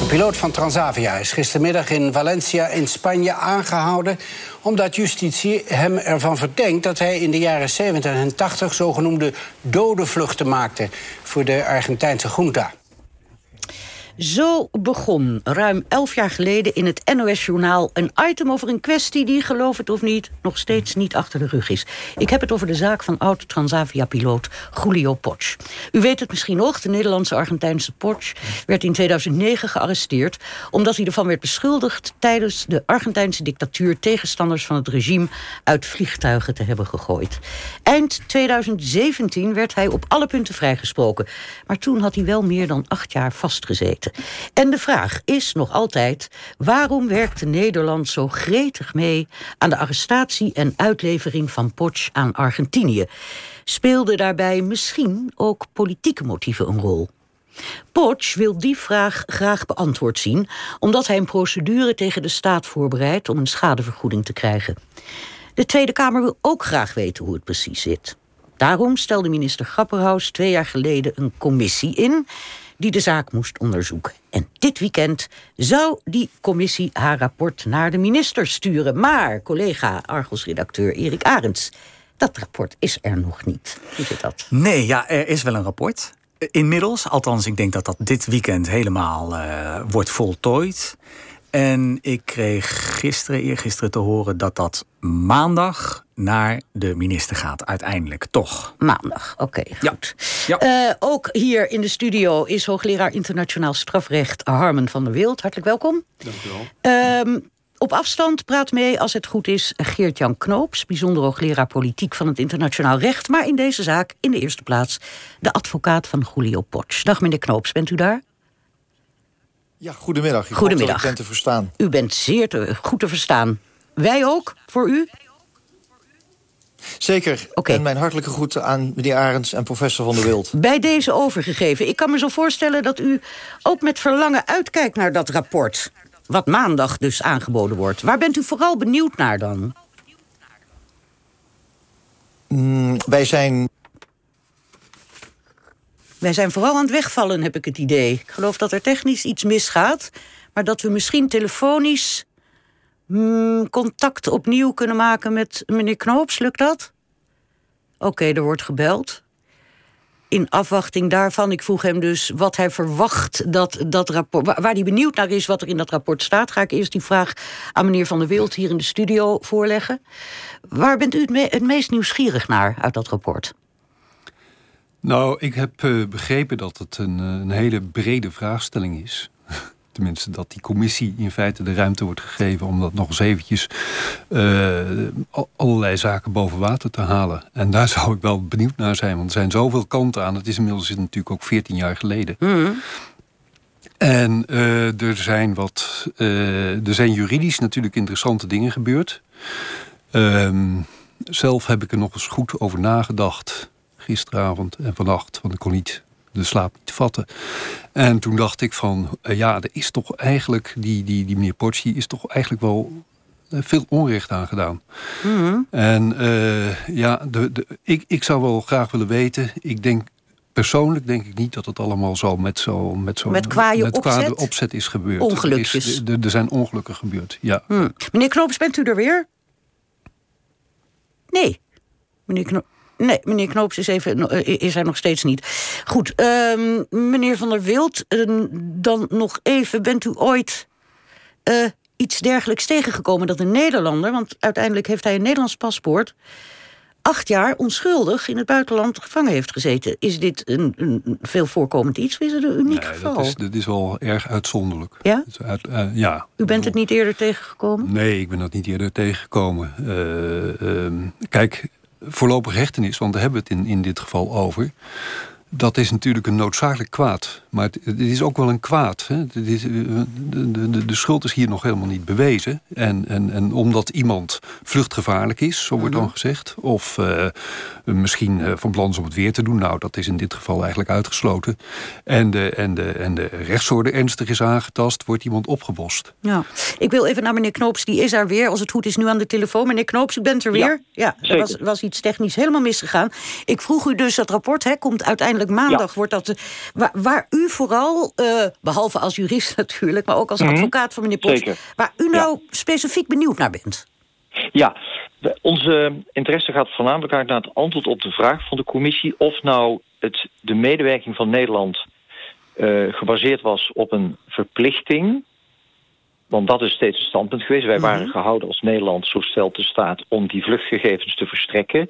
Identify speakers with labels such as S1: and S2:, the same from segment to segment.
S1: De piloot van Transavia is gistermiddag in Valencia in Spanje aangehouden omdat justitie hem ervan verdenkt dat hij in de jaren 70 en 80 zogenoemde dode vluchten maakte voor de Argentijnse junta.
S2: Zo begon ruim elf jaar geleden in het NOS-journaal... een item over een kwestie die, geloof het of niet... nog steeds niet achter de rug is. Ik heb het over de zaak van oud-Transavia-piloot Julio Potsch. U weet het misschien nog, de Nederlandse-Argentijnse Potsch... werd in 2009 gearresteerd... omdat hij ervan werd beschuldigd... tijdens de Argentijnse dictatuur... tegenstanders van het regime uit vliegtuigen te hebben gegooid. Eind 2017 werd hij op alle punten vrijgesproken. Maar toen had hij wel meer dan acht jaar vastgezeten. En de vraag is nog altijd... waarom werkte Nederland zo gretig mee... aan de arrestatie en uitlevering van Potsch aan Argentinië? Speelden daarbij misschien ook politieke motieven een rol? Potsch wil die vraag graag beantwoord zien... omdat hij een procedure tegen de staat voorbereidt... om een schadevergoeding te krijgen. De Tweede Kamer wil ook graag weten hoe het precies zit. Daarom stelde minister Grapperhaus twee jaar geleden een commissie in die de zaak moest onderzoeken. En dit weekend zou die commissie haar rapport naar de minister sturen. Maar, collega Argos-redacteur Erik Arends, dat rapport is er nog niet. Hoe zit dat?
S3: Nee, ja, er is wel een rapport. Inmiddels, althans, ik denk dat dat dit weekend helemaal uh, wordt voltooid. En ik kreeg gisteren, eergisteren te horen dat dat maandag naar de minister gaat, uiteindelijk toch.
S2: Maandag, oké, goed. Ja. Ja. Uh, ook hier in de studio is hoogleraar internationaal strafrecht Harmen van der Wild. Hartelijk welkom.
S4: Dank u wel.
S2: Um, op afstand praat mee, als het goed is, Geert-Jan Knoops... bijzonder hoogleraar politiek van het internationaal recht... maar in deze zaak in de eerste plaats de advocaat van Julio Potsch. Dag meneer Knoops, bent u daar?
S4: Ja, goedemiddag. Ik
S2: goedemiddag.
S4: u bent te verstaan.
S2: U bent zeer te, goed te verstaan. Wij ook, voor u?
S4: Zeker. En mijn hartelijke groeten aan meneer Arends en professor Van der Wild.
S2: Bij deze overgegeven. Ik kan me zo voorstellen dat u ook met verlangen uitkijkt naar dat rapport. Wat maandag dus aangeboden wordt. Waar bent u vooral benieuwd naar dan?
S4: Mm, wij zijn...
S2: Wij zijn vooral aan het wegvallen, heb ik het idee. Ik geloof dat er technisch iets misgaat. Maar dat we misschien telefonisch mm, contact opnieuw kunnen maken met meneer Knoops. Lukt dat? Oké, er wordt gebeld. In afwachting daarvan, ik vroeg hem dus wat hij verwacht dat dat rapport. waar hij benieuwd naar is wat er in dat rapport staat, ga ik eerst die vraag aan meneer Van der Wild hier in de studio voorleggen. Waar bent u het, het meest nieuwsgierig naar uit dat rapport?
S5: Nou, ik heb uh, begrepen dat het een, eh, een hele brede vraagstelling is tenminste dat die commissie in feite de ruimte wordt gegeven om dat nog eens eventjes uh, allerlei zaken boven water te halen. En daar zou ik wel benieuwd naar zijn, want er zijn zoveel kanten aan. Het is inmiddels natuurlijk ook 14 jaar geleden.
S2: Mhm.
S5: En uh, er zijn wat. Er zijn juridisch natuurlijk interessante dingen gebeurd. Ehm, zelf heb ik er nog eens goed over nagedacht gisteravond en vannacht. Want ik kon niet de slaap niet te vatten. En toen dacht ik van, uh, ja, er is toch eigenlijk, die, die, die meneer Porci is toch eigenlijk wel uh, veel onrecht aangedaan.
S2: Mm
S5: En uh, ja, de, de, ik, ik zou wel graag willen weten, ik denk persoonlijk denk ik niet dat het allemaal zo met zo met zo
S2: met kwaaie
S5: met
S2: opzet?
S5: opzet is gebeurd.
S2: Ongelukjes.
S5: Er, is, er, er zijn ongelukken gebeurd. Ja.
S2: Hmm. Meneer Knoops, bent u er weer? Nee. Meneer Knoops. Nee, meneer Knoops is, even, is er nog steeds niet. Goed, uh, meneer Van der Wild, uh, dan nog even. Bent u ooit uh, iets dergelijks tegengekomen dat een Nederlander... want uiteindelijk heeft hij een Nederlands paspoort... acht jaar onschuldig in het buitenland gevangen heeft gezeten. Is dit een, een veel voorkomend iets? Of is het een uniek
S5: nee,
S2: geval?
S5: Dat is, dat is wel erg uitzonderlijk.
S2: Ja?
S5: Uit, ja.
S2: U bent het niet eerder tegengekomen?
S5: Nee, ik ben dat niet eerder tegengekomen. Uh, kijk, voorlopig hechtenis, want daar hebben we het in, in dit geval over. Dat is natuurlijk een noodzakelijk kwaad. Maar het, het is ook wel een kwaad. Hè? Het is, eh, de, de, de, schuld is hier nog helemaal niet bewezen. En, en, en omdat iemand vluchtgevaarlijk is, zo wordt dan
S2: Mhm.
S5: gezegd... of uh, misschien uh, van plan is om het weer te doen... nou, dat is in dit geval eigenlijk uitgesloten... en de, en de, en de rechtsorde ernstig is aangetast... wordt iemand opgebost.
S2: Ja. Ik wil even naar meneer Knoops, die is er weer. Als het goed is, nu aan de telefoon. Meneer Knoops, u bent er weer?
S6: Ja,
S2: ja er was, was iets technisch helemaal misgegaan. Ik vroeg u dus, dat rapport hè, komt uiteindelijk maandag.
S6: Ja.
S2: Wordt dat, uh, waar, waar, u vooral, uh, behalve als jurist natuurlijk... maar ook als mm -hmm. advocaat van meneer Post... waar u nou ja. specifiek benieuwd naar bent.
S6: Ja, onze interesse gaat voornamelijk uit naar het antwoord op de vraag van de commissie... of nou het, de medewerking van Nederland uh, gebaseerd was op een verplichting... Want dat is steeds het standpunt geweest. Wij waren mm -hmm. gehouden als Nederland, zo stelt de staat... om die vluchtgegevens te verstrekken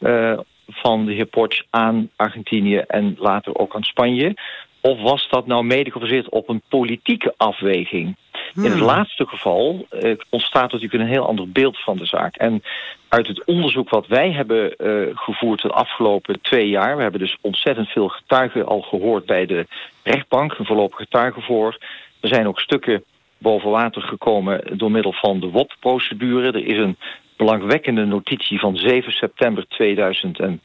S6: uh, van de heer Potsch aan Argentinië... en later ook aan Spanje. Of was dat nou mede gebaseerd op een politieke afweging? Hmm. In het laatste geval uh, ontstaat natuurlijk een heel ander beeld van de zaak. En uit het onderzoek wat wij hebben uh, gevoerd de afgelopen twee jaar... we hebben dus ontzettend veel getuigen al gehoord bij de rechtbank... een voorlopige getuigen voor. Er zijn ook stukken boven water gekomen door middel van de WOP-procedure. Er is een belangwekkende notitie van 7 september 2008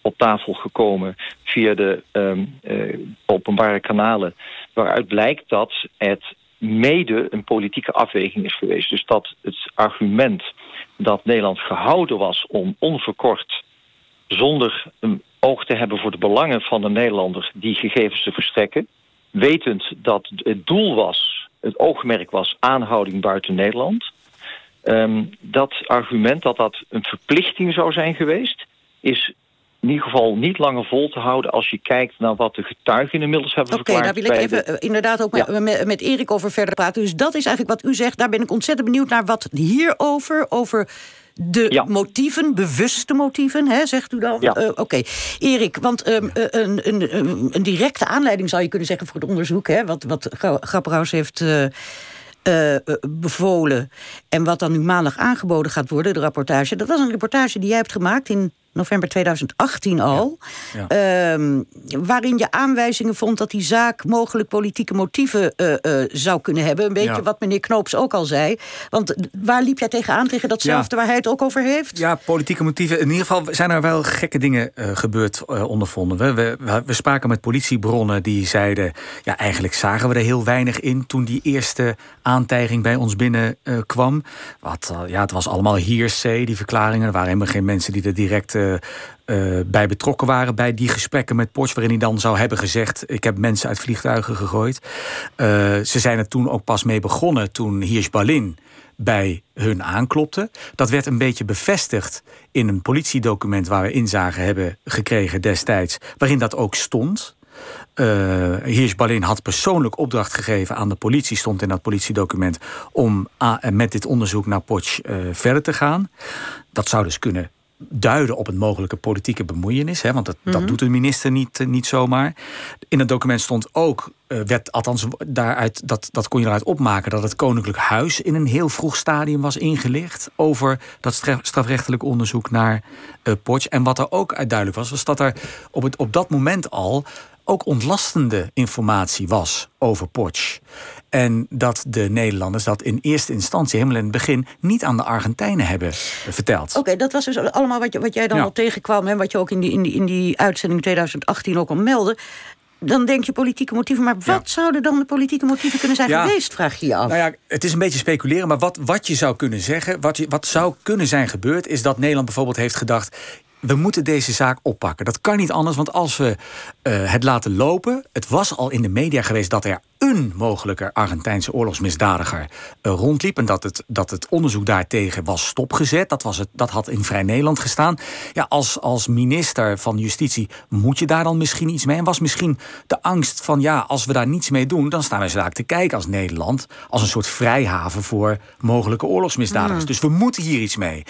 S6: op tafel gekomen via de um, uh, openbare kanalen... waaruit blijkt dat het mede een politieke afweging is geweest. Dus dat het argument dat Nederland gehouden was om onverkort... zonder een oog te hebben voor de belangen van de Nederlander... die gegevens te verstrekken, wetend dat het doel was... het oogmerk was aanhouding buiten Nederland... Um, dat argument dat dat een verplichting zou zijn geweest... is in ieder geval niet langer vol te houden... als je kijkt naar wat de getuigen inmiddels hebben
S2: Oké, okay, daar wil ik even de... inderdaad ook ja. met, met Erik over verder praten. Dus dat is eigenlijk wat u zegt. Daar ben ik ontzettend benieuwd naar wat hierover... over de ja. motieven, bewuste motieven, hè, zegt u dan?
S6: Ja.
S2: Uh, Oké, okay. Erik, want um, een, een, een, directe aanleiding zou je kunnen zeggen... voor het onderzoek, hè, wat, wat Grapperhaus heeft... Uh, uh, bevolen. En wat dan nu maandag aangeboden gaat worden, de rapportage. Dat was een reportage die jij hebt gemaakt in november 2018 al. Ja. Ja. Uh, waarin je aanwijzingen vond dat die zaak mogelijk politieke motieven uh, uh, zou kunnen hebben. Een beetje ja. wat meneer Knoops ook al zei. Want waar liep jij tegenaan tegen datzelfde waar hij het ook over heeft?
S7: Ja, politieke motieven. In ieder geval zijn er wel gekke dingen uh, gebeurd, ondervonden we. We, we. spraken met politiebronnen die zeiden... ja, eigenlijk zagen we er heel weinig in toen die eerste aantijging bij ons binnenkwam. Wat, ja, het was allemaal hearsay, die verklaringen. Er waren helemaal geen mensen die er direct... Uh, bij betrokken waren bij die gesprekken met Porsche... waarin hij dan zou hebben gezegd... ik heb mensen uit vliegtuigen gegooid. Uh, ze zijn er toen ook pas mee begonnen toen Hirsch Berlin bij hun aanklopte. Dat werd een beetje bevestigd in een politiedocument... waar we inzage hebben gekregen destijds... waarin dat ook stond... Uh, Hirsch Berlin had persoonlijk opdracht gegeven aan de politie... stond in dat politiedocument... om met dit onderzoek naar Potsch verder te gaan. Dat zou dus kunnen duiden op een mogelijke politieke bemoeienis. Hè, want dat, mm -hmm. dat doet de minister niet, uh, niet zomaar. In het document stond ook, uh, werd, althans daaruit, dat, dat kon je eruit opmaken... dat het Koninklijk Huis in een heel vroeg stadium was ingelicht... over dat strafrechtelijk onderzoek naar uh, Potsch. En wat er ook uit duidelijk was, was dat er op, het, op dat moment al ook ontlastende informatie was over Potsch. En dat de Nederlanders dat in eerste instantie, helemaal in het begin, niet aan de Argentijnen hebben verteld.
S2: Oké, okay, dat was dus allemaal wat, je, wat jij dan ja. al tegenkwam en wat je ook in die, in, die, in die uitzending 2018 ook al meldde. Dan denk je politieke motieven. Maar wat ja. zouden dan de politieke motieven kunnen zijn ja. geweest, vraag je je af.
S7: Nou ja, het is een beetje speculeren. Maar wat, wat je zou kunnen zeggen, wat, je, wat zou kunnen zijn gebeurd... is dat Nederland bijvoorbeeld heeft gedacht we moeten deze zaak oppakken. Dat kan niet anders, want als we uh, het laten lopen... het was al in de media geweest dat er een mogelijke Argentijnse oorlogsmisdadiger uh, rondliep... en dat het, dat het onderzoek daartegen was stopgezet. Dat, was het, dat had in Vrij Nederland gestaan. Ja, als, als minister van Justitie moet je daar dan misschien iets mee? En was misschien de angst van, ja, als we daar niets mee doen... dan staan wij zaak te kijken als Nederland... als een soort vrijhaven voor mogelijke oorlogsmisdadigers. Mm. Dus we moeten hier iets mee.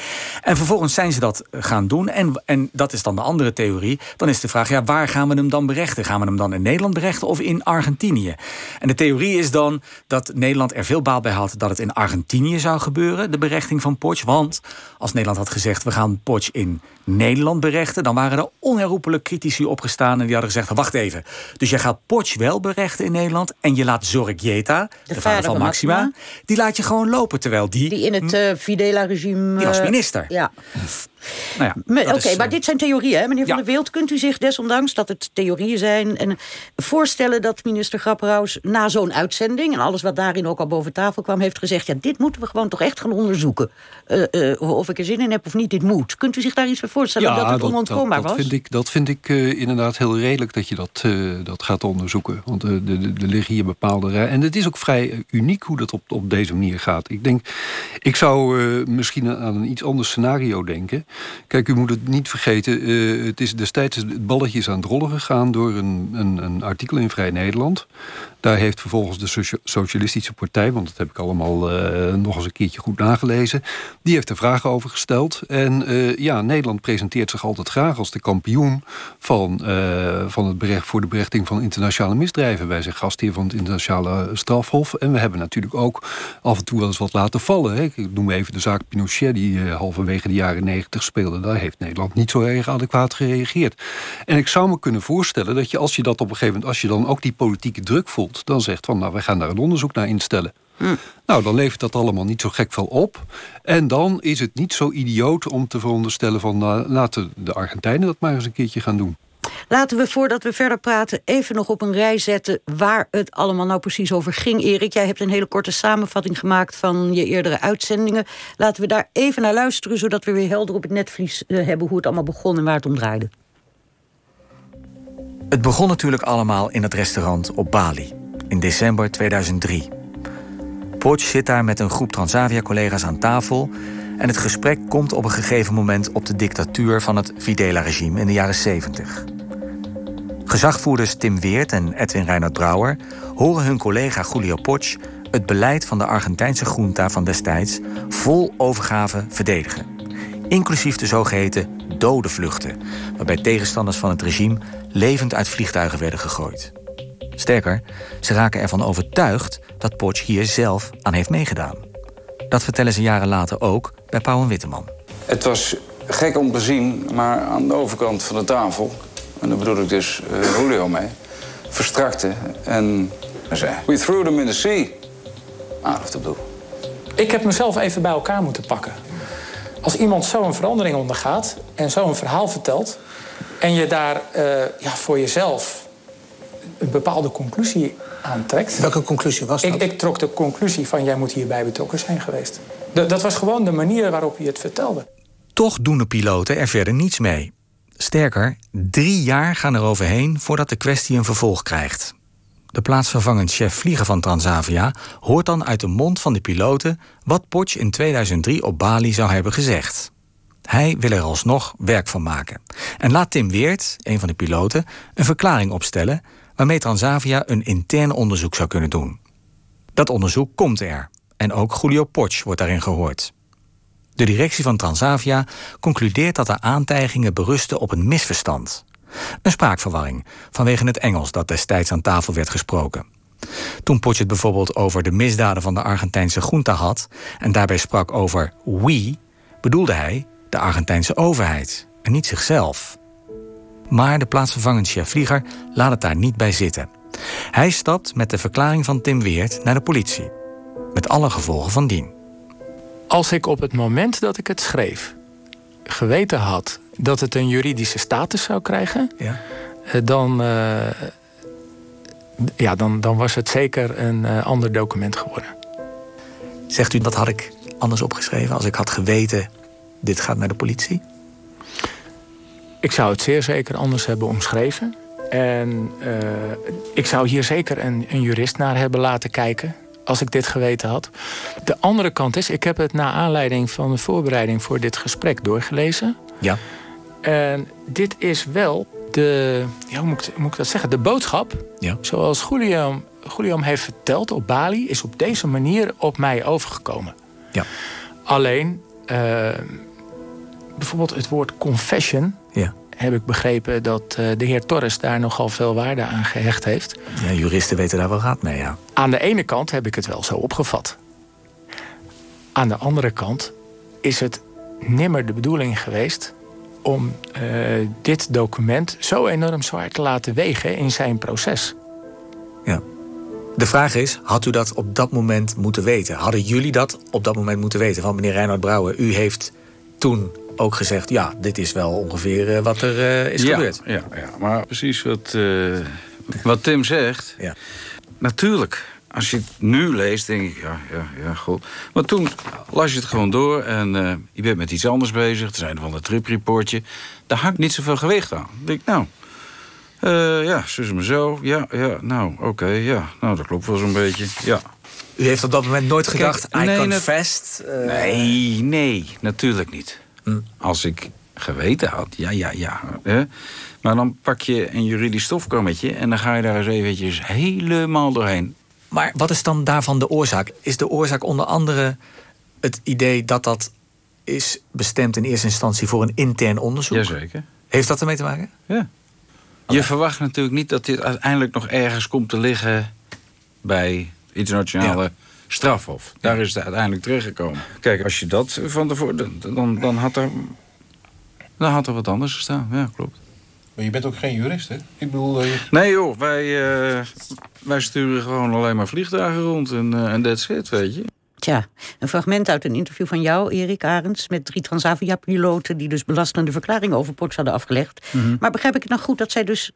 S7: En vervolgens zijn ze dat gaan doen... En, en dat is dan de andere theorie. Dan is de vraag, ja, waar gaan we hem dan berechten? Gaan we hem dan in Nederland berechten of in Argentinië?
S3: En de theorie is dan dat Nederland er veel baat bij had dat het in Argentinië zou gebeuren, de berechting van Potsch. Want als Nederland had gezegd we gaan Potsch in Nederland berechten, dan waren er onherroepelijk critici opgestaan en die hadden gezegd: wacht even. Dus jij gaat Potsch wel berechten in Nederland en je laat Zorregieta, de, de vader van Maxima, die laat je gewoon lopen terwijl die.
S2: Die in het uh, Fidela-regime.
S3: Die was minister.
S2: Ja.
S3: Nou
S2: ja, Oké, maar dit zijn theorieën, hè, meneer Van der Wild. Kunt u zich desondanks dat het theorieën zijn... En voorstellen dat minister Grapperhaus na zo'n uitzending... en alles wat daarin ook al boven tafel kwam, heeft gezegd... ja, dit moeten we gewoon toch echt gaan onderzoeken. Uh, uh, of ik er zin in heb of niet, dit moet. Kunt u zich daar iets bij voorstellen
S5: ja,
S2: dat het onontkoombaar was?
S5: Vind ik, dat vind ik uh, inderdaad heel redelijk dat je dat, dat gaat onderzoeken. Want er liggen hier bepaalde... En het is ook vrij uniek hoe dat op, op deze manier gaat. Ik denk, ik zou misschien aan een iets ander scenario denken... Kijk, u moet het niet vergeten. Uh, het is destijds het balletje is aan het rollen gegaan door een, een, een artikel in Vrij Nederland. Daar heeft vervolgens de Socialistische Partij, want dat heb ik allemaal uh, nog eens een keertje goed nagelezen, die heeft er vragen over gesteld. En uh, ja, Nederland presenteert zich altijd graag als de kampioen van, uh, van het voor de berechting van internationale misdrijven. Wij zijn gastheer van het internationale strafhof. En we hebben natuurlijk ook af en toe wel eens wat laten vallen. Hè. Ik noem even de zaak Pinochet, die halverwege de jaren negentig speelde. Daar heeft Nederland niet zo erg adequaat gereageerd. En ik zou me kunnen voorstellen dat je als je dat op een gegeven moment, als je dan ook die politieke druk voelt, dan zegt van nou, wij gaan daar een onderzoek naar instellen. Hm. Nou, dan levert dat allemaal niet zo gek veel op. En dan is het niet zo idioot om te veronderstellen van nou, laten de Argentijnen dat maar eens een keertje gaan doen.
S2: Laten we voordat we verder praten even nog op een rij zetten waar het allemaal nou precies over ging. Erik, jij hebt een hele korte samenvatting gemaakt van je eerdere uitzendingen. Laten we daar even naar luisteren, zodat we weer helder op het netvlies eh, hebben hoe het allemaal begon en waar het om draaide.
S7: Het begon natuurlijk allemaal in het restaurant op Bali in december 2003. Potsch zit daar met een groep Transavia-collega's aan tafel en het gesprek komt op een gegeven moment op de dictatuur van het Videla-regime in de jaren 70. Gezagvoerders Tim Weert en Edwin Reinhard Brouwer horen hun collega Julio Potsch het beleid van de Argentijnse junta van destijds vol overgave verdedigen. Inclusief de zogeheten dode vluchten, waarbij tegenstanders van het regime levend uit vliegtuigen werden gegooid. Sterker, ze raken ervan overtuigd dat Potsch hier zelf aan heeft meegedaan. Dat vertellen ze jaren later ook bij Pauw en Witteman.
S8: Het was gek om te zien, maar aan de overkant van de tafel... en daar bedoel ik dus uh, Julio mee, verstrakte en zei... We threw them in the sea. Out of the blue.
S9: Ik heb mezelf even bij elkaar moeten pakken. Als iemand zo'n verandering ondergaat en zo'n verhaal vertelt... en je daar uh, ja, voor jezelf een bepaalde conclusie aantrekt.
S1: Welke conclusie was dat?
S9: Ik, ik, trok de conclusie van jij moet hierbij betrokken zijn geweest. D dat was gewoon de manier waarop je het vertelde.
S7: Toch doen de piloten er verder niets mee. Sterker, drie jaar gaan er overheen voordat de kwestie een vervolg krijgt. De plaatsvervangend chef vliegen van Transavia hoort dan uit de mond van de piloten wat Potsch in 2003 op Bali zou hebben gezegd. Hij wil er alsnog werk van maken. En laat Tim Weert, een van de piloten, een verklaring opstellen waarmee Transavia een intern onderzoek zou kunnen doen. Dat onderzoek komt er en ook Julio Potsch wordt daarin gehoord. De directie van Transavia concludeert dat de aantijgingen berusten op een misverstand. Een spraakverwarring vanwege het Engels dat destijds aan tafel werd gesproken. Toen Potsch het bijvoorbeeld over de misdaden van de Argentijnse junta had en daarbij sprak over we, bedoelde hij de Argentijnse overheid en niet zichzelf. Maar de plaatsvervangend chef vlieger laat het daar niet bij zitten. Hij stapt met de verklaring van Tim Weert naar de politie. Met alle gevolgen van dien.
S9: Als ik op het moment dat ik het schreef geweten had dat het een juridische status zou krijgen,
S7: ja.
S9: dan, uh, ja, dan, dan was het zeker een uh, ander document geworden.
S7: Zegt u dat had ik anders opgeschreven als ik had geweten dit gaat naar de politie?
S9: Ik zou het zeer zeker anders hebben omschreven. En uh, ik zou hier zeker een, een jurist naar hebben laten kijken als ik dit geweten had. De andere kant is, ik heb het na aanleiding van de voorbereiding voor dit gesprek doorgelezen.
S7: Ja.
S9: En dit is wel de, ja, hoe, moet ik, moet ik dat zeggen, de boodschap.
S7: Ja.
S9: Zoals Julian, Julian heeft verteld op Bali, is op deze manier op mij overgekomen.
S7: Ja.
S9: Alleen, uh, bijvoorbeeld het woord confession
S7: ja.
S9: heb ik begrepen dat uh, de heer Torres daar nogal veel waarde aan gehecht heeft.
S7: Ja, juristen weten daar wel raad mee, ja.
S9: Aan de ene kant heb ik het wel zo opgevat. Aan de andere kant is het nimmer de bedoeling geweest om uh, dit document zo enorm zwaar te laten wegen in zijn proces.
S7: Ja. De vraag is, had u dat op dat moment moeten weten? Hadden jullie dat op dat moment moeten weten? Want meneer Reinhard Brouwer, u heeft toen ook gezegd... ja, dit is wel ongeveer uh, wat er uh, is
S8: ja,
S7: gebeurd.
S8: Ja, ja, maar precies wat, wat Tim zegt.
S7: Ja.
S8: Natuurlijk, als je het nu leest, denk ik, ja, ja, ja, goed. Maar toen las je het gewoon door en uh, je bent met iets anders bezig. Er zijn van een tripreportje. Daar hangt niet zoveel gewicht aan. Dan denk ik, nou, uh, ja, zus me zo. Ja, ja, nou, oké, okay, ja. Nou, dat klopt wel zo'n beetje, ja.
S7: U heeft op dat moment nooit gedacht,
S8: Kijk,
S7: I
S8: nee,
S7: confessed?
S8: Uh... Nee, nee, natuurlijk niet. Hm. Als ik geweten had, ja, ja, ja. Hè? Maar dan pak je een juridisch stofkammetje... en dan ga je daar eens eventjes helemaal doorheen.
S7: Maar wat is dan daarvan de oorzaak? Is de oorzaak onder andere het idee dat dat is bestemd in eerste instantie voor een intern onderzoek?
S8: Jazeker.
S7: Heeft dat ermee te maken?
S8: Ja. Je verwacht natuurlijk niet dat dit uiteindelijk nog ergens komt te liggen bij internationale ja. Strafhof. Daar is het uiteindelijk terechtgekomen. Kijk, als je dat van tevoren. Dan, dan, had er, dan had er wat anders gestaan. Ja, klopt.
S10: Maar je bent ook geen jurist, hè? Ik bedoel... Uh...
S8: Nee joh, wij, uh, wij sturen gewoon alleen maar vliegtuigen rond en uh, en that's it, weet je.
S2: Tja, een fragment uit een interview van jou, Erik Arends... met drie Transavia-piloten die dus belastende verklaringen over Porsche hadden afgelegd. Mm -hmm. Maar begrijp ik het nou goed dat zij dus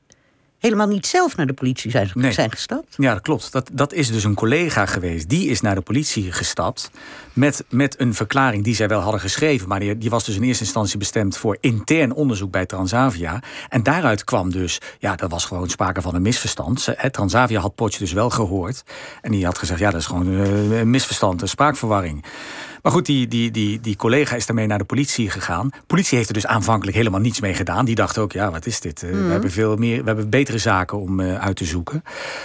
S2: helemaal niet zelf naar de politie zijn,
S7: nee.
S2: zijn gestapt?
S7: Ja, dat klopt. Dat, dat is dus een collega geweest. Die is naar de politie gestapt met, met een verklaring die zij wel hadden geschreven... maar die, die was dus in eerste instantie bestemd voor intern onderzoek bij Transavia. En daaruit kwam dus, ja, dat was gewoon sprake van een misverstand. Transavia had Porsche dus wel gehoord. En die had gezegd, ja, dat is gewoon uh, een misverstand, een spraakverwarring. Maar goed, die, die, die, die collega is daarmee naar de politie gegaan. De politie heeft er dus aanvankelijk helemaal niets mee gedaan. Die dacht ook, ja, wat is dit? Mm. We hebben veel meer, we hebben betere zaken om uh, uit te zoeken.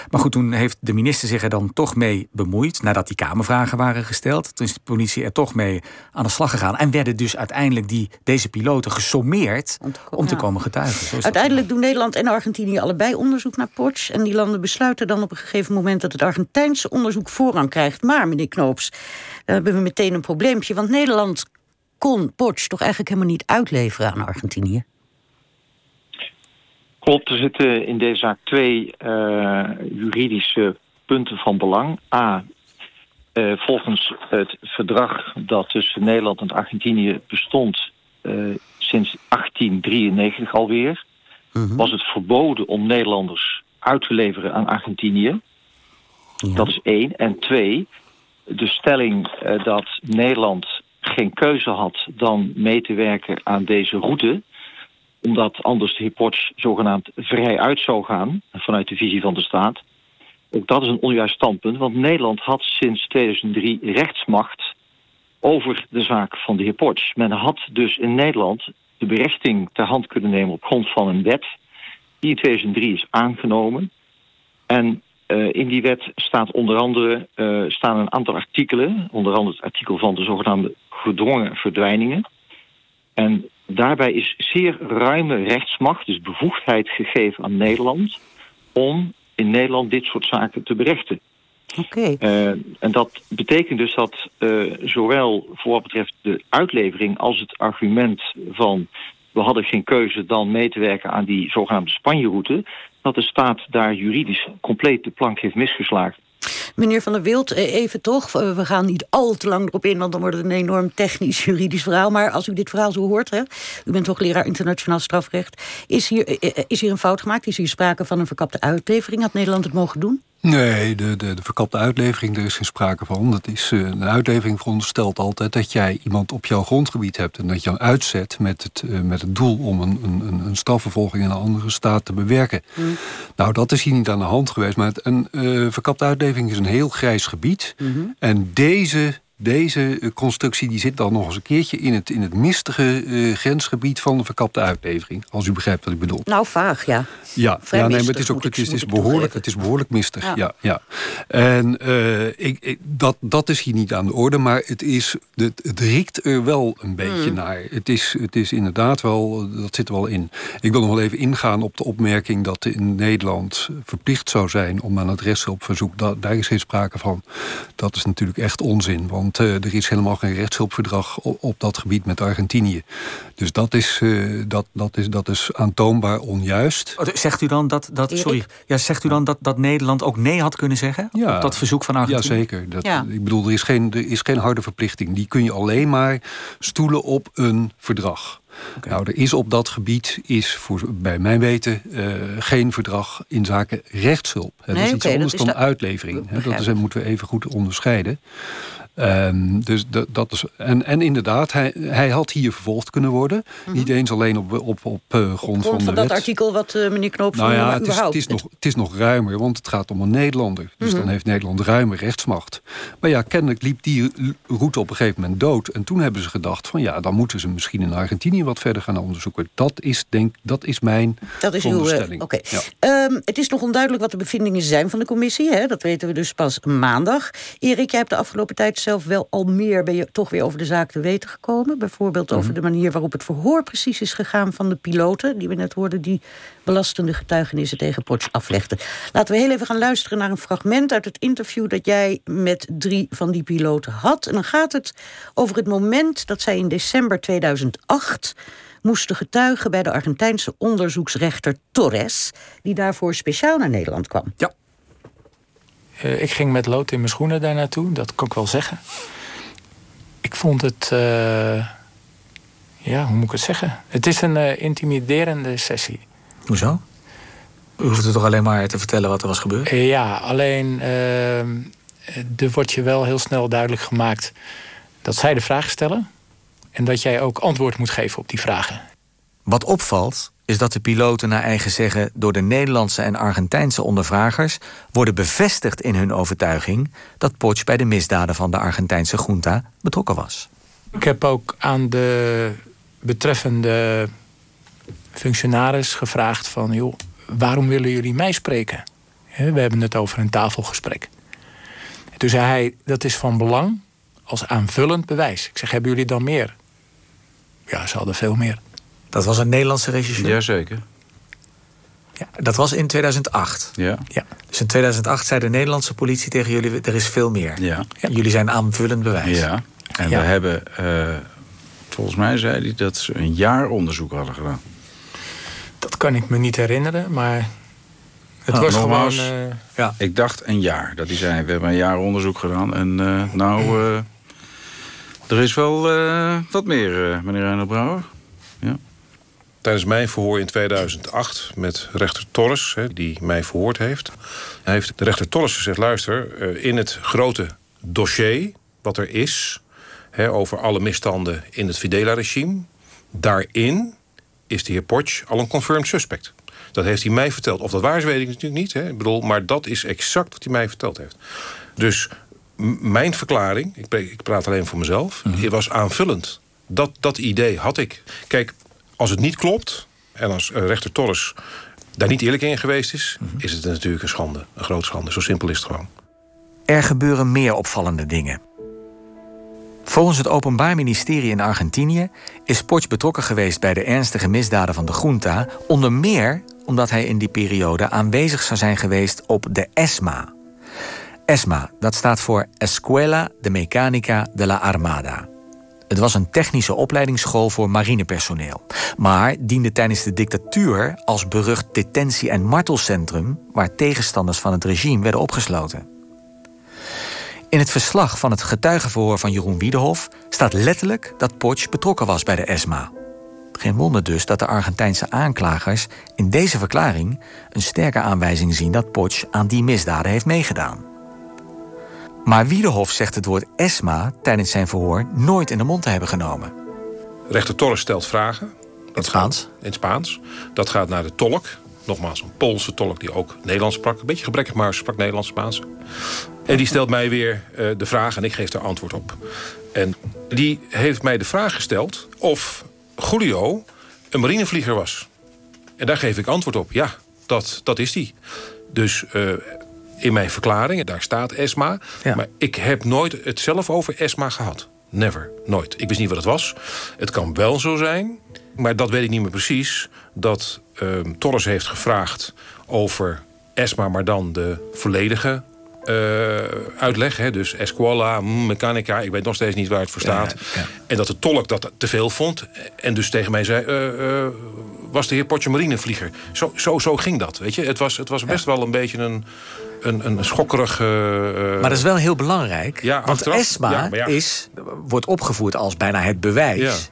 S7: Maar goed, toen heeft de minister zich er dan toch mee bemoeid. Nadat die kamervragen waren gesteld. Toen is de politie er toch mee aan de slag gegaan. En werden dus uiteindelijk die, deze piloten gesommeerd om te, om te komen getuigen.
S2: Uiteindelijk doen Nederland en Argentinië allebei onderzoek naar Porsche. En die landen besluiten dan op een gegeven moment dat het Argentijnse onderzoek voorrang krijgt. Maar, meneer Knoops, dan hebben we meteen een probleempje. Want Nederland kon Porsche toch eigenlijk helemaal niet uitleveren aan Argentinië?
S6: Klopt, er zitten in deze zaak twee uh, juridische punten van belang. A, uh, volgens het verdrag dat tussen Nederland en Argentinië bestond uh, sinds 1893 alweer, -hmm. was het verboden om Nederlanders uit te leveren aan Argentinië. Ja. Dat is één. En twee, de stelling uh, dat Nederland geen keuze had dan mee te werken aan deze route, omdat anders de Hippotch zogenaamd vrij uit zou gaan vanuit de visie van de staat. Ook dat is een onjuist standpunt, want Nederland had sinds 2003 rechtsmacht over de zaak van de Hippotch. Men had dus in Nederland de berechting ter hand kunnen nemen op grond van een wet die in 2003 is aangenomen. En uh, in die wet staat onder andere uh, staan een aantal artikelen, onder andere het artikel van de zogenaamde gedwongen verdwijningen. En daarbij is zeer ruime rechtsmacht, dus bevoegdheid gegeven aan Nederland om in Nederland dit soort zaken te berechten.
S2: Okay.
S6: Uh, en dat betekent dus dat zowel voor wat betreft de uitlevering als het argument van we hadden geen keuze dan mee te werken aan die zogenaamde Spanje-route, dat de staat daar juridisch compleet de plank heeft misgeslagen.
S2: Meneer Van der Wild, even toch. We gaan niet al te lang erop in, want dan wordt het een enorm technisch-juridisch verhaal. Maar als u dit verhaal zo hoort, hè, u bent toch leraar internationaal strafrecht. Is hier, is hier een fout gemaakt? Is hier sprake van een verkapte uitlevering? Had Nederland het mogen doen?
S5: Nee, de, de, de verkapte uitlevering, daar is geen sprake van. Dat is, uh, een uitlevering veronderstelt altijd dat jij iemand op jouw grondgebied hebt... en dat je hem uitzet met het, uh, met het doel om een, een, een strafvervolging in een andere staat te bewerken. Mm. Nou, dat is hier niet aan de hand geweest. Maar het, een uh, verkapte uitlevering is een heel grijs gebied. Mm -hmm. En deze deze eh, constructie die zit dan nog eens een keertje in het, in het mistige eh, grensgebied van de verkapte uitlevering. Als u begrijpt wat ik bedoel.
S2: Nou, vaag, ja.
S5: Ja,
S2: Vrij
S5: ja nee, maar het is ook het is, het is behoorlijk, het is behoorlijk mistig.
S2: Ja.
S5: Ja. Ja, En eh, ik, ik- dat, dat is hier niet aan de orde, maar het, is, het, het riekt er wel een beetje
S2: Hmm.
S5: naar. Het is, het is inderdaad wel, dat zit er wel in. Ik wil nog wel even ingaan op de opmerking dat in Nederland verplicht zou zijn om aan het rechtshulpverzoek. Da, daar is geen sprake van. Dat is natuurlijk echt onzin, want eh, er is helemaal geen rechtshulpverdrag op, op dat gebied met Argentinië. Dus dat is, eh, dat, dat is, dat is aantoonbaar onjuist.
S7: Oh, Zegt u dan dat, dat sorry, ja, zegt u dan dat, dat Nederland ook nee had kunnen zeggen op dat verzoek van Argentinië?
S5: Jazeker. Dat,
S2: Ja.
S5: Ik bedoel, er is, geen, er is geen harde verplichting. Die kun je alleen maar stoelen op een verdrag. Nou, er is op dat gebied, is voor, bij mijn weten, eh, geen verdrag in zaken rechtshulp. Hè, dat
S2: Nee,
S5: is iets anders
S2: dat is
S5: dan
S2: de-
S5: uitlevering. Hè, dat is, moeten we even goed onderscheiden. Ehm, dus dat, dat is, en, en inderdaad, hij, hij had hier vervolgd kunnen worden. Niet eens alleen op, op, op eh, grond,
S2: Mhm. Grond
S5: van de
S2: van dat artikel wat eh, meneer Knoop
S5: Nou ja, het is, het, is nog, het is nog ruimer, want het gaat om een Nederlander. Dus
S2: Mhm.
S5: dan heeft Nederland ruime rechtsmacht. Maar ja, kennelijk liep die route op een gegeven moment dood. En toen hebben ze gedacht van ja, dan moeten ze misschien in Argentinië wat verder gaan onderzoeken. Dat is, denk, dat is mijn
S2: Dat is uw. eh.
S5: Ja.
S2: Ehm, het is nog onduidelijk wat de bevindingen zijn van de commissie. Hè? Dat weten we dus pas maandag. Erik, jij hebt de afgelopen tijd zelf wel al meer. ben je toch weer over de zaak te weten gekomen. Bijvoorbeeld
S5: Mhm.
S2: over de manier waarop het verhoor precies is gegaan van de piloten. die we net hoorden, die belastende getuigenissen tegen Potsch aflegden. Laten we heel even gaan luisteren naar een fragment uit het interview. dat jij met drie van die piloten had. En dan gaat het over het moment dat zij in december 2008 moesten getuigen bij de Argentijnse onderzoeksrechter Torres, die daarvoor speciaal naar Nederland kwam.
S7: Ja.
S9: Eh, ik ging met lood in mijn schoenen daar naartoe, dat kan ik wel zeggen. Ik vond het. eh, ja, hoe moet ik het zeggen? Het is een eh, intimiderende sessie.
S7: Hoezo? U hoeft het toch alleen maar te vertellen wat er was gebeurd?
S9: Ja, alleen er wordt je wel heel snel duidelijk gemaakt dat zij de vragen stellen en dat jij ook antwoord moet geven op die vragen.
S7: Wat opvalt is dat de piloten naar eigen zeggen door de Nederlandse en Argentijnse ondervragers worden bevestigd in hun overtuiging dat Potsch bij de misdaden van de Argentijnse junta betrokken was.
S9: Ik heb ook aan de betreffende functionaris gevraagd van... joh, waarom willen jullie mij spreken? We hebben het over een tafelgesprek. En toen zei hij, dat is van belang als aanvullend bewijs. Ik zeg, hebben jullie dan meer? Ja, ze hadden veel meer.
S7: Dat was een Nederlandse regisseur?
S8: Jazeker.
S7: Ja, dat was in 2008.
S8: Ja.
S9: Ja.
S7: Dus in 2008 zei de Nederlandse politie tegen jullie... er is veel meer.
S8: Ja.
S7: Jullie zijn aanvullend bewijs.
S8: Ja. En
S9: Ja.
S8: we hebben, eh, volgens mij zei hij dat ze een jaar onderzoek hadden gedaan.
S9: Dat kan ik me niet herinneren, maar het
S8: Ah,
S9: was
S8: nogmaals.
S9: gewoon... eh,
S7: Ja.
S8: Ik dacht een jaar. Dat hij zei, we hebben een jaar onderzoek gedaan. En eh, nou, eh, er is wel eh, wat meer, eh, meneer Reinhard Brouwer. Ja.
S10: Tijdens mijn verhoor in 2008 met rechter Torres, hè, die mij verhoord heeft... heeft de rechter Torres gezegd... luister, eh, in het grote dossier wat er is... Hè, over alle misstanden in het Fidela-regime... daarin is de heer Potsch al een confirmed suspect. Dat heeft hij mij verteld. Of dat waar is, weet ik natuurlijk niet. Hè. Ik bedoel, maar dat is exact wat hij mij verteld heeft. Dus mijn verklaring, ik, praat alleen voor mezelf... Het was aanvullend. Dat, dat idee had ik. Kijk, als het niet klopt... en als eh, rechter Torres daar niet eerlijk in geweest is...
S8: Mhm.
S10: is het natuurlijk een schande. Een grote schande. Zo simpel is het gewoon.
S7: Er gebeuren meer opvallende dingen. Volgens het Openbaar Ministerie in Argentinië is Potsch betrokken geweest bij de ernstige misdaden van de junta, onder meer omdat hij in die periode aanwezig zou zijn geweest op de ESMA. ESMA, dat staat voor Escuela de Mecánica de la Armada. Het was een technische opleidingsschool voor marinepersoneel, maar diende tijdens de dictatuur als berucht detentie- en martelcentrum waar tegenstanders van het regime werden opgesloten. In het verslag van het getuigenverhoor van Jeroen Wiedehoff staat letterlijk dat Potsch betrokken was bij de ESMA. Geen wonder dus dat de Argentijnse aanklagers in deze verklaring een sterke aanwijzing zien dat Potsch aan die misdaden heeft meegedaan. Maar Wiedehoff zegt het woord ESMA tijdens zijn verhoor nooit in de mond te hebben genomen.
S10: Rechter Torres stelt vragen.
S7: In het Spaans?
S10: In Spaans. Dat gaat naar de tolk. Nogmaals, een Poolse tolk die ook Nederlands sprak. Een beetje gebrekkig, maar sprak Nederlands, Spaans. En die stelt mij weer uh, de vraag en ik geef daar antwoord op. En die heeft mij de vraag gesteld of Julio een marinevlieger was. En daar geef ik antwoord op. Ja, dat, dat is die. Dus uh, in mijn verklaring, daar staat ESMA. Ja. Maar ik heb nooit het zelf over ESMA gehad. Never, nooit. Ik wist niet wat het was. Het kan wel zo zijn, maar dat weet ik niet meer precies... dat uh, Torres heeft gevraagd over ESMA... maar dan de volledige uh, uitleg. Hè, dus Esquala, Mechanica, ik weet nog steeds niet waar het voor staat. Ja, ja. En dat de tolk dat te veel vond. En dus tegen mij zei... Uh, uh, was de heer Potje marinevlieger. Zo, zo, zo ging dat, weet je. Het was, het was best wel een beetje een een, een schokkerig... Uh,
S7: maar dat is wel heel belangrijk. Ja, want achteraf, ESMA ja, ja. Is, wordt opgevoerd als bijna het bewijs...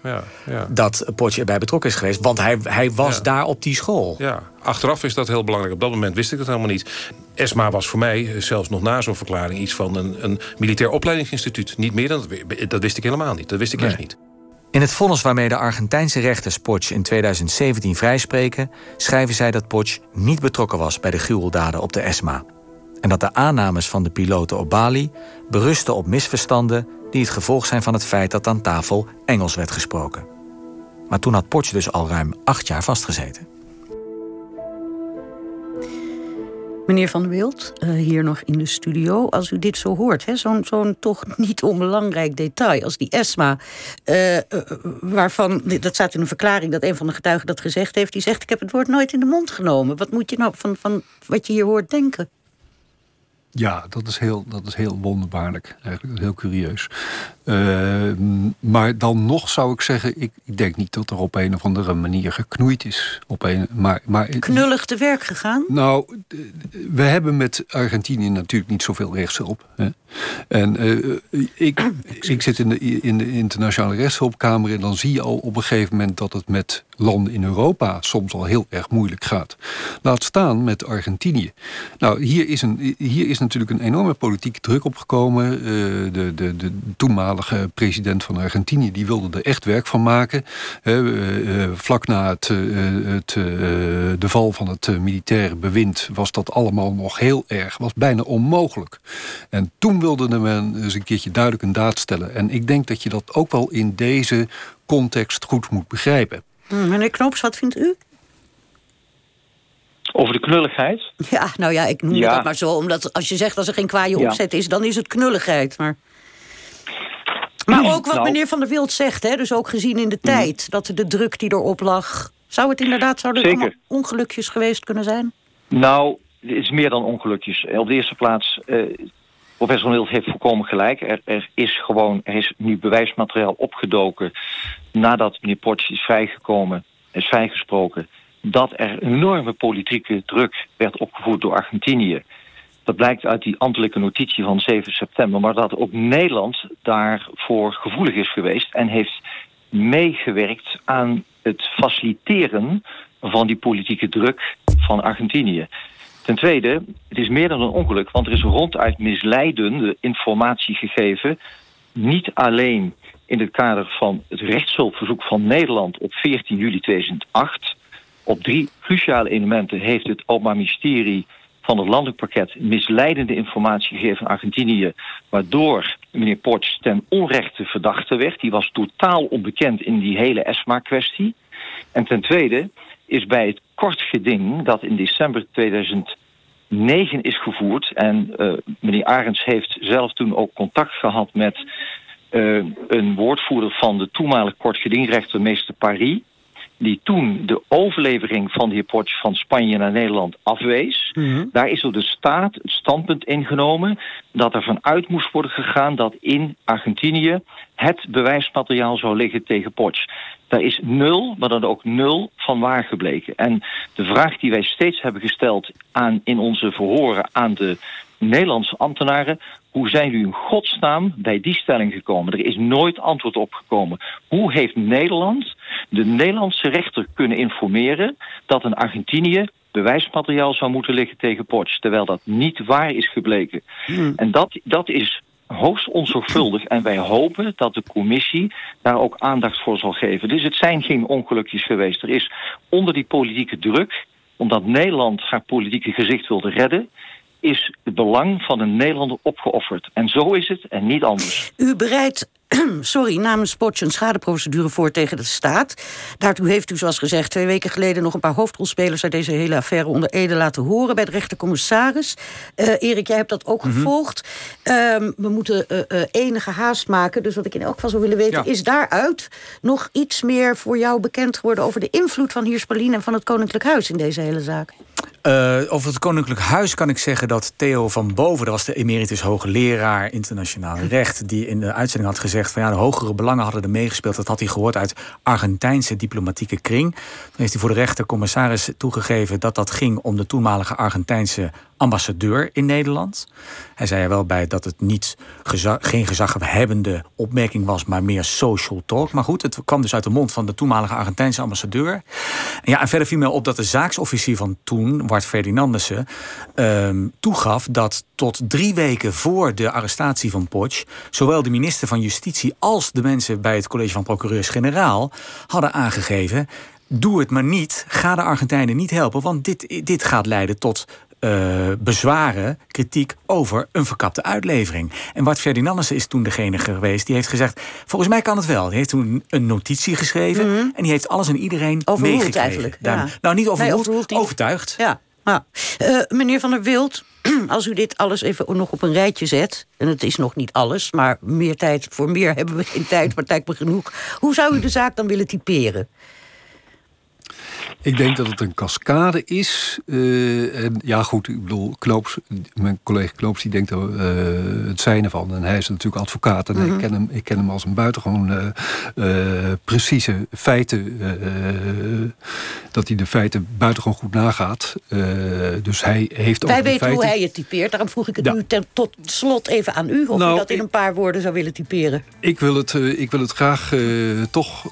S7: dat Potje erbij betrokken is geweest. Want hij, hij was daar op die school.
S10: Ja, achteraf is dat heel belangrijk. Op dat moment wist ik het helemaal niet. ESMA was voor mij, zelfs nog na zo'n verklaring... iets van een, een militair opleidingsinstituut. Niet meer dan dat, dat wist ik helemaal niet. Dat wist ik nee. echt niet.
S7: In het vonnis waarmee de Argentijnse rechters Potsch in 2017 vrijspreken... schrijven zij dat Potsch niet betrokken was bij de gruweldaden op de ESMA en dat de aannames van de piloten op Bali berusten op misverstanden die het gevolg zijn van het feit dat aan tafel Engels werd gesproken. Maar toen had Potsch dus al ruim acht jaar vastgezeten.
S2: Meneer Van Wild, uh, hier nog in de studio. Als u dit zo hoort, zo'n zo'n toch niet onbelangrijk detail... als die ESMA, uh, uh, waarvan, dat staat in een verklaring... dat een van de getuigen dat gezegd heeft... die zegt, ik heb het woord nooit in de mond genomen. Wat moet je nou van, van wat je hier hoort denken?
S5: Ja, dat is heel, dat is heel wonderbaarlijk. Eigenlijk heel curieus. Uh, maar dan nog zou ik zeggen, ik, ik, denk niet dat er op een of andere manier geknoeid is. Op een, maar, maar,
S2: Knullig te werk gegaan?
S5: Nou, we hebben met Argentinië natuurlijk niet zoveel rechtshulp. Hè? En uh, ik, ik zit in de, in de internationale rechtshulpkamer... en dan zie je al op een gegeven moment dat het met landen in Europa... soms al heel erg moeilijk gaat. Laat staan met Argentinië. Nou, hier is, een, hier is natuurlijk een enorme politieke druk opgekomen. Uh, de, de, de toenmalige president van Argentinië... die wilde er echt werk van maken. Uh, vlak na het, het de val van het militaire bewind... was dat allemaal nog heel erg, was bijna onmogelijk. En toen wilde men eens een keertje duidelijk een daad stellen. En ik denk dat je dat ook wel in deze context goed moet begrijpen.
S2: Hmm, meneer Knops, wat vindt u?
S6: Over de knulligheid?
S2: Ja, nou ja, ik noem ja. dat maar zo. Omdat als je zegt dat er geen kwaaie ja. opzet is, dan is het knulligheid. Maar, maar ook wat nou, meneer Van der Wild zegt, hè, dus ook gezien in de mm. tijd... dat de druk die erop lag... Zou het inderdaad zouden allemaal ongelukjes geweest kunnen zijn?
S6: Nou, het is meer dan ongelukjes. Op de eerste plaats... Uh, Professor Wild heeft volkomen gelijk. Er, er, is gewoon, er is nu bewijsmateriaal opgedoken nadat meneer Potsch is vrijgekomen, is vrijgesproken, dat er enorme politieke druk werd opgevoerd door Argentinië. Dat blijkt uit die ambtelijke notitie van 7 september, maar dat ook Nederland daarvoor gevoelig is geweest en heeft meegewerkt aan het faciliteren van die politieke druk van Argentinië. Ten tweede, het is meer dan een ongeluk, want er is ronduit misleidende informatie gegeven. Niet alleen in het kader van het rechtshulpverzoek van Nederland op 14 juli 2008. Op drie cruciale elementen heeft het Openbaar Ministerie van het landelijk pakket misleidende informatie gegeven aan Argentinië, waardoor meneer Ports ten onrechte verdachte werd. Die was totaal onbekend in die hele ESMA-kwestie. En ten tweede is bij het kort geding dat in december 2009 is gevoerd. En uh, meneer Arends heeft zelf toen ook contact gehad met uh, een woordvoerder van de toenmalige kortgedingrechter, meester Paris. Die toen de overlevering van de heer Portje van Spanje naar Nederland afwees. Mm -hmm. Daar is door de staat het standpunt ingenomen dat er vanuit moest worden gegaan dat in Argentinië het bewijsmateriaal zou liggen tegen Potsch. Daar is nul, maar dan ook nul van waar gebleken. En de vraag die wij steeds hebben gesteld aan, in onze verhoren aan de Nederlandse ambtenaren... hoe zijn u in godsnaam bij die stelling gekomen? Er is nooit antwoord op gekomen. Hoe heeft Nederland de Nederlandse rechter kunnen informeren... dat een Argentinië bewijsmateriaal zou moeten liggen tegen Potsch... terwijl dat niet waar is gebleken. Hmm. En dat, dat is hoogst onzorgvuldig. En wij hopen dat de commissie daar ook aandacht voor zal geven. Dus het zijn geen ongelukjes geweest. Er is onder die politieke druk omdat Nederland haar politieke gezicht wilde redden, is het belang van een Nederlander opgeofferd. En zo is het en niet anders.
S2: U bereidt sorry, namens Potje een schadeprocedure voor tegen de staat. Daartoe heeft u, zoals gezegd, twee weken geleden nog een paar hoofdrolspelers uit deze hele affaire onder Ede laten horen bij de rechtercommissaris. Uh, Erik, jij hebt dat ook
S7: Mhm.
S2: gevolgd. Ehm, we moeten eh, eh, enige haast maken. Dus wat ik in elk geval zou willen weten,
S7: Ja.
S2: is daaruit nog iets meer voor jou bekend geworden over de invloed van Hirspalien en van het Koninklijk Huis in deze hele zaak?
S7: Eh, over het Koninklijk Huis kan ik zeggen dat Theo van Boven, dat was de emeritus hoogleraar internationaal recht, die in de uitzending had gezegd van ja, de hogere belangen hadden er meegespeeld. Dat had hij gehoord uit Argentijnse diplomatieke kring. Toen heeft hij voor de rechtercommissaris toegegeven dat dat ging om de toenmalige Argentijnse ambassadeur in Nederland. Hij zei er wel bij dat het niet geen gezaghebbende opmerking was, maar meer social talk. Maar goed, het kwam dus uit de mond van de toenmalige Argentijnse ambassadeur. En, ja, en verder viel mij op dat de zaaksofficier van toen, Wart Ferdinandessen, ehm, toegaf dat tot drie weken voor de arrestatie van Potsch, zowel de minister van Justitie als de mensen bij het college van procureurs-generaal hadden aangegeven. Doe het maar niet. Ga de Argentijnen niet helpen. Want dit, dit gaat leiden tot eh, bezwaren, kritiek over een verkapte uitlevering. En Bart Ferdinandessen is toen degene geweest die heeft gezegd... volgens mij kan het wel. Die heeft toen een notitie geschreven... en die heeft alles en iedereen
S2: Mhm.
S7: Meegekregen.
S2: eigenlijk, ja.
S7: Nou, niet
S2: Nee, niet.
S7: overtuigd.
S2: Ja. ja. Eh, meneer Van der Wild, als u dit alles even nog op een rijtje zet... en het is nog niet alles, maar meer tijd, voor meer hebben we geen tijd... maar tijd maar genoeg. Hoe zou u de zaak dan willen typeren?
S5: Ik denk dat het een cascade is. Eh, en ja, goed, ik bedoel, Knoops, mijn collega Knoops, die denkt er eh, het zijne van. En hij is natuurlijk advocaat. En
S2: Mhm.
S5: ik, ken hem, ik ken hem als een buitengewoon eh, precieze feiten. dat hij de feiten buitengewoon goed nagaat. Dus hij heeft
S2: Wij
S5: over de
S2: weten hoe hij het typeert. Daarom vroeg ik het
S5: Ja.
S2: nu ten, tot slot even aan u... of
S5: Nou,
S2: u dat in een paar woorden zou willen typeren.
S5: Ik wil het, ik wil het graag toch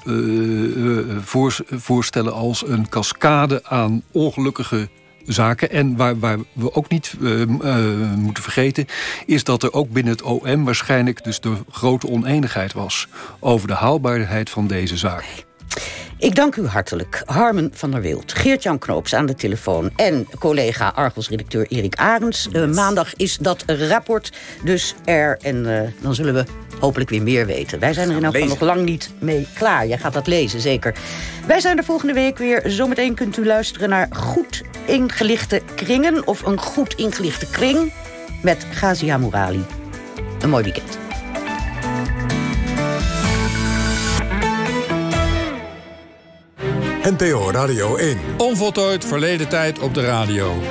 S5: voor, voorstellen als een cascade aan ongelukkige zaken. En waar, waar we ook niet eh, eh, moeten vergeten... is dat er ook binnen het OM waarschijnlijk dus de grote oneenigheid was... over de haalbaarheid van deze zaak.
S2: Ik dank u hartelijk. Harmen van der Wild, Geert-Jan Knoops aan de telefoon... en collega Argos-redacteur Erik Arends. Eh, maandag is dat rapport dus er. En eh, dan zullen we hopelijk weer meer weten. Wij zijn er in elk geval nog lang niet mee klaar. Jij gaat dat lezen, zeker. Wij zijn er volgende week weer. Zometeen kunt u luisteren naar goed ingelichte kringen... of een goed ingelichte kring met Gazia Mourali. Een mooi weekend.
S11: NPO Radio 1.
S12: Onvoltooid verleden tijd op de radio.